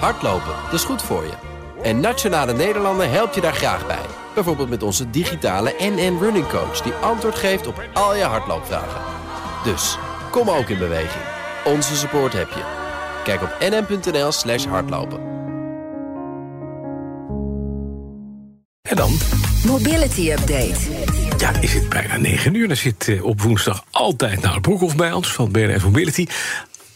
Hardlopen, dat is goed voor je. En Nationale Nederlanden helpt je daar graag bij. Bijvoorbeeld met onze digitale NN Running Coach... die antwoord geeft op al je hardloopvragen. Dus, kom ook in beweging. Onze support heb je. Kijk op nn.nl slash hardlopen. En dan? Mobility Update. Ja, is het bijna 9 uur. Dan zit eh, op woensdag altijd naar Broekhoff bij ons van BNF Mobility.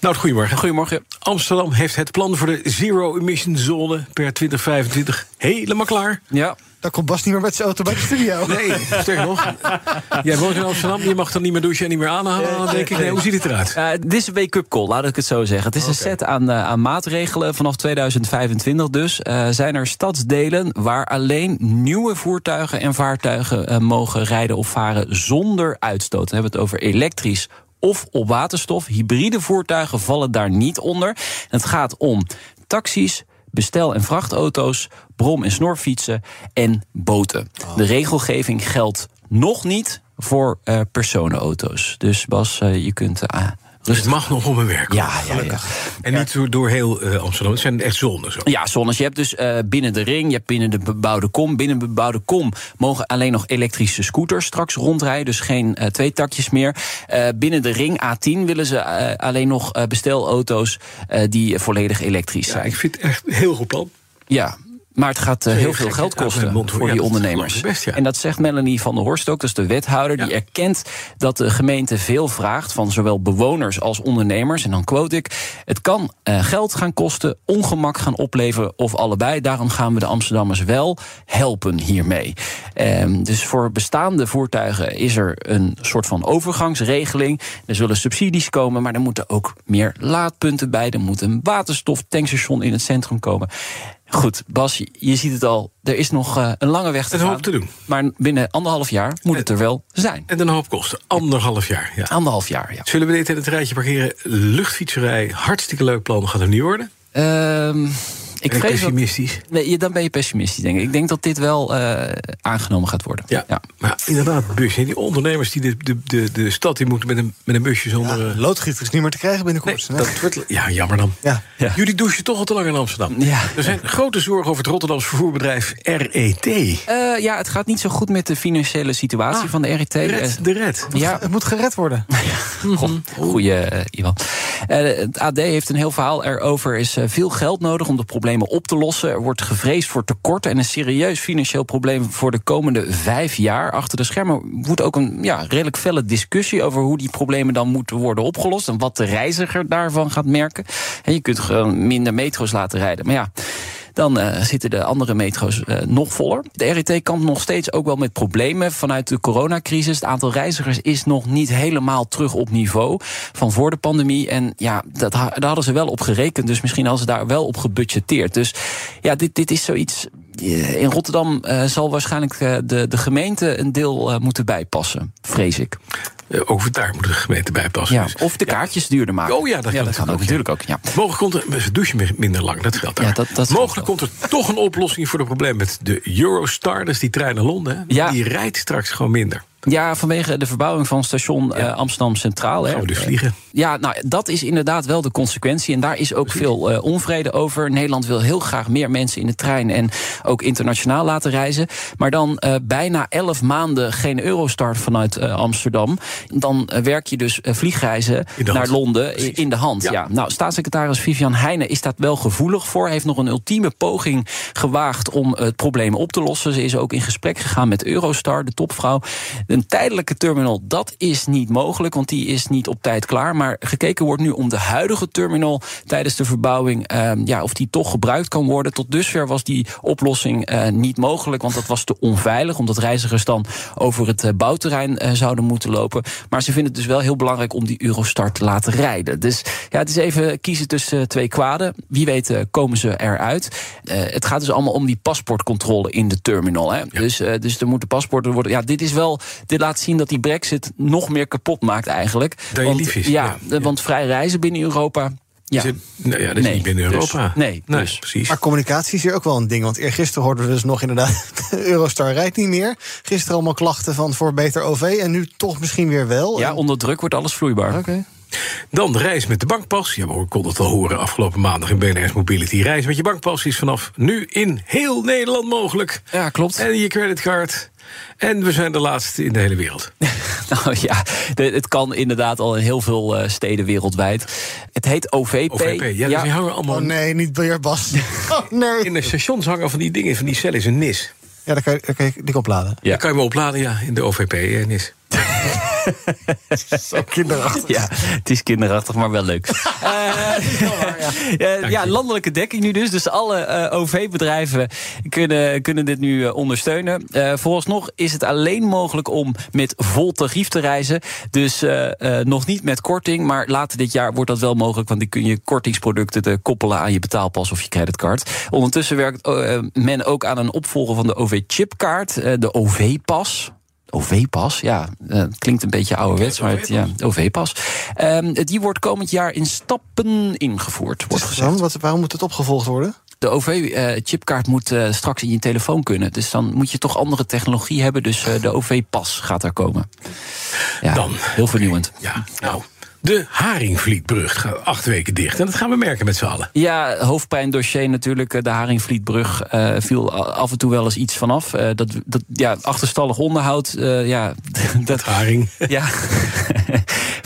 Nou, goedemorgen. Goedemorgen. Amsterdam heeft het plan voor de zero-emission zone per 2025 helemaal klaar. Ja. Dan komt Bas niet meer met zijn auto bij de studio. Nee, sterker nog. Jij woont in Amsterdam, je mag dan niet meer douchen en niet meer aanhalen. Dan denk ik, nee, hoe ziet het eruit? Uh, dit is een wake-up call, laat ik het zo zeggen. Het is een set aan, uh, aan maatregelen. Vanaf 2025 dus uh, zijn er stadsdelen waar alleen nieuwe voertuigen en vaartuigen mogen rijden of varen zonder uitstoot. Dan hebben we het over elektrisch of op waterstof. Hybride voertuigen vallen daar niet onder. Het gaat om taxis, bestel- en vrachtauto's, brom- en snorfietsen en boten. De regelgeving geldt nog niet voor uh, personenauto's. Dus Bas, uh, je kunt. Uh, dus het mag nog om een werk. Ja, ja, ja. En niet door, door heel uh, Amsterdam. Het zijn echt zones. Zo. Ja, zones. Je hebt dus uh, binnen de ring, je hebt binnen de bebouwde kom. Binnen de bebouwde kom mogen alleen nog elektrische scooters straks rondrijden. Dus geen uh, twee takjes meer. binnen de ring A10 willen ze alleen nog bestelauto's die volledig elektrisch zijn. Ja, ik vind het echt heel goed plan. Ja, maar het gaat uh, heel veel geld kosten voor die ondernemers. En dat zegt Melanie van der Horst ook, dat is de wethouder. Die erkent dat de gemeente veel vraagt van zowel bewoners als ondernemers. En dan quote ik: Het kan uh, geld gaan kosten, ongemak gaan opleveren of allebei. Daarom gaan we de Amsterdammers wel helpen hiermee. Um, dus voor bestaande voertuigen is er een soort van overgangsregeling. Er zullen subsidies komen, maar er moeten ook meer laadpunten bij. Er moet een waterstoftankstation in het centrum komen. Goed, Bas, je ziet het al. Er is nog uh, een lange weg te gaan. hoop te doen. Maar binnen anderhalf jaar moet het er wel zijn. En een hoop kosten. Anderhalf jaar. Ja. Anderhalf jaar, ja. Zullen we dit in het rijtje parkeren? Luchtfietserij, hartstikke leuk plan. Gaat er niet worden? Um, ik ben vrees pessimistisch. Dat, nee, dan ben je pessimistisch, denk ik. Ik denk dat dit wel uh, aangenomen gaat worden. Ja, ja. maar inderdaad, busje. Die ondernemers die de, de, de, de stad in moeten met een, met een busje zonder... Ja, loodgieter is niet meer te krijgen binnenkort. Nee, dat wordt, ja, jammer dan. Ja. Ja. Jullie douchen toch al te lang in Amsterdam. Ja. Er zijn grote zorgen over het Rotterdams vervoerbedrijf RET. Uh, ja, het gaat niet zo goed met de financiële situatie ah, van de RET. Red, de red. Het moet, ja. het moet gered worden. Goeie, uh, Ivan. het AD heeft een heel verhaal erover. Er is veel geld nodig om de problemen op te lossen. Er wordt gevreesd voor tekorten en een serieus financieel probleem voor de komende vijf jaar. Achter de schermen wordt ook een ja, redelijk felle discussie over hoe die problemen dan moeten worden opgelost en wat de reiziger daarvan gaat merken. En je kunt gewoon minder metro's laten rijden. Maar ja. Dan uh, zitten de andere metro's uh, nog voller. De RET kampt nog steeds ook wel met problemen vanuit de coronacrisis. Het aantal reizigers is nog niet helemaal terug op niveau van voor de pandemie. En ja, dat, daar hadden ze wel op gerekend. Dus misschien hadden ze daar wel op gebudgeteerd. Dus ja, dit, dit is zoiets. In Rotterdam uh, zal waarschijnlijk de, de gemeente een deel moeten bijpassen, vrees ik. Uh, over daar moet de gemeente bij passen. Ja, dus. of de kaartjes ja. duurder maken. Oh ja, dat, ja, dat kan ook, natuurlijk ook. Ja. Mogelijk komt er, ze douchen minder lang, dat geldt daar. Ja, dat, dat Mogelijk komt er toch een oplossing voor het probleem met de Eurostar, dus die trein naar Londen. Ja. Die rijdt straks gewoon minder. Ja, vanwege de verbouwing van station ja. uh, Amsterdam Centraal. Gaan we dus vliegen? Ja, nou, dat is inderdaad wel de consequentie. En daar is ook Precies. veel uh, onvrede over. Nederland wil heel graag meer mensen in de trein en ook internationaal laten reizen. Maar dan uh, bijna elf maanden geen Eurostar vanuit Amsterdam. Dan werk je dus vliegreizen naar Londen Precies. in de hand. Ja. ja. Nou, staatssecretaris Vivian Heijnen is daar wel gevoelig voor. Heeft nog een ultieme poging gewaagd om het probleem op te lossen. Ze is ook in gesprek gegaan met Eurostar, de topvrouw. Een tijdelijke terminal, dat is niet mogelijk, want die is niet op tijd klaar. Maar gekeken wordt nu om de huidige terminal tijdens de verbouwing, uh, ja, of die toch gebruikt kan worden. Tot dusver was die oplossing uh, niet mogelijk, want dat was te onveilig, omdat reizigers dan over het uh, bouwterrein uh, zouden moeten lopen. Maar ze vinden het dus wel heel belangrijk om die Eurostar te laten rijden. Dus ja, het is even kiezen tussen twee kwaden. Wie weet komen ze eruit. het gaat dus allemaal om die paspoortcontrole in de terminal. Hè? Ja. Dus, dus er moeten paspoorten worden. Ja, dit is wel dit laat zien dat die brexit nog meer kapot maakt eigenlijk. Dat want, lief is, ja, ja, want vrij reizen binnen Europa... Ja. Is het, nou ja, dat is nee, niet binnen Europa. Dus, nee, nee dus. precies. Maar communicatie is hier ook wel een ding. Want eergisteren hoorden we dus nog inderdaad... Eurostar rijdt niet meer. Gisteren allemaal klachten van voor beter OV. En nu toch misschien weer wel. Ja, en... onder druk wordt alles vloeibaar. Oké. Okay. Dan reis met de bankpas. Ja, we konden het al horen afgelopen maandag in BNR's Mobility. Reis met je bankpas is vanaf nu in heel Nederland mogelijk. Ja, klopt. En je creditcard. En we zijn de laatste in de hele wereld. nou ja, de, het kan inderdaad al in heel veel uh, steden wereldwijd. Het heet OVP. OVP, ja, dus die hangen allemaal... Oh nee, niet biljartbas. Oh nee. In de stations hangen van die dingen, van die cellen is een NIS. Ja, daar kan je, daar kan je die opladen. Ja. Daar kan je me opladen, ja, in de OVP-NIS. Zo kinderachtig. Ja, het is kinderachtig, maar wel leuk. uh, ja, landelijke dekking nu dus. Dus alle uh, OV-bedrijven kunnen, kunnen dit nu uh, ondersteunen. vooralsnog is het alleen mogelijk om met vol tarief te reizen. Dus nog niet met korting. Maar later dit jaar wordt dat wel mogelijk. Want dan kun je kortingsproducten te koppelen aan je betaalpas of je creditcard. Ondertussen werkt men ook aan een opvolger van de OV-chipkaart. de OV-pas. OV-pas, ja, uh, klinkt een beetje ouderwets, maar het, ja, OV-pas. Um, die wordt komend jaar in stappen ingevoerd, wordt gezegd. Wat, waarom moet het opgevolgd worden? De OV-chipkaart uh, moet uh, straks in je telefoon kunnen. Dus dan moet je toch andere technologie hebben. Dus de OV-pas gaat er komen. Ja, dan, heel vernieuwend. Ja, nou, de Haringvlietbrug gaat acht weken dicht. En dat gaan we merken met z'n allen. Ja, hoofdpijndossier natuurlijk. De Haringvlietbrug uh, viel af en toe wel eens iets vanaf. Uh, dat, dat, ja, achterstallig onderhoud. Uh, ja, dat, Haring. Ja.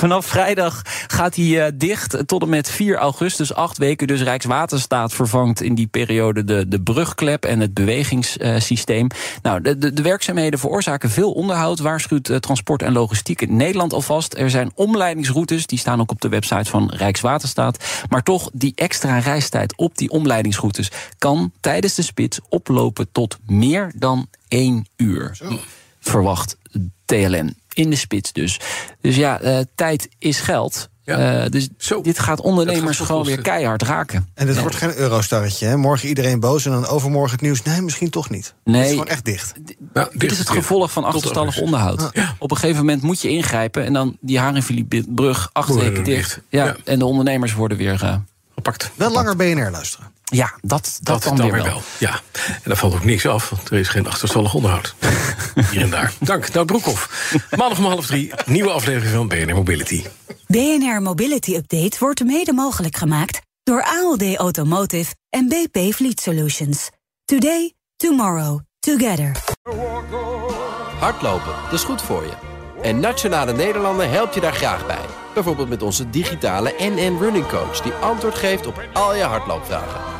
Vanaf vrijdag gaat hij dicht tot en met 4 augustus. Acht weken. Dus Rijkswaterstaat vervangt in die periode de, de brugklep en het bewegingssysteem. Nou, de, de, de werkzaamheden veroorzaken veel onderhoud. Waarschuwt Transport en Logistiek in Nederland alvast. Er zijn omleidingsroutes die staan ook op de website van Rijkswaterstaat. Maar toch, die extra reistijd op die omleidingsroutes kan tijdens de spits oplopen tot meer dan één uur. Zo. Verwacht TLN. In de spits dus. Dus ja, uh, tijd is geld. Ja. Uh, dus Zo. dit gaat ondernemers gaat gewoon weer keihard raken. En dit wordt geen eurostarretje. Hè? Morgen iedereen boos en dan overmorgen het nieuws. Nee, misschien toch niet. Nee. Het is gewoon echt dicht. Nou, dit is het gevolg van achterstallig onderhoud. Ja. Op een gegeven moment moet je ingrijpen. En dan die Haringvlietbrug acht weken dicht. dicht. Ja. Ja. En de ondernemers worden weer uh, Gepakt. Wel langer BNR luisteren. Ja, dat, dat, Dat, dan weer wel. Ja. En daar valt ook niks af, want er is geen achterstallig onderhoud. Hier en daar. Dank, Nou Broekhoff. Maandag om half drie, nieuwe aflevering van BNR Mobility. BNR Mobility Update wordt mede mogelijk gemaakt door ALD Automotive en BP Fleet Solutions. Today, tomorrow, together. Hardlopen, dat is goed voor je. En Nationale Nederlanden helpt je daar graag bij. Bijvoorbeeld met onze digitale NN Running Coach... die antwoord geeft op al je hardloopvragen.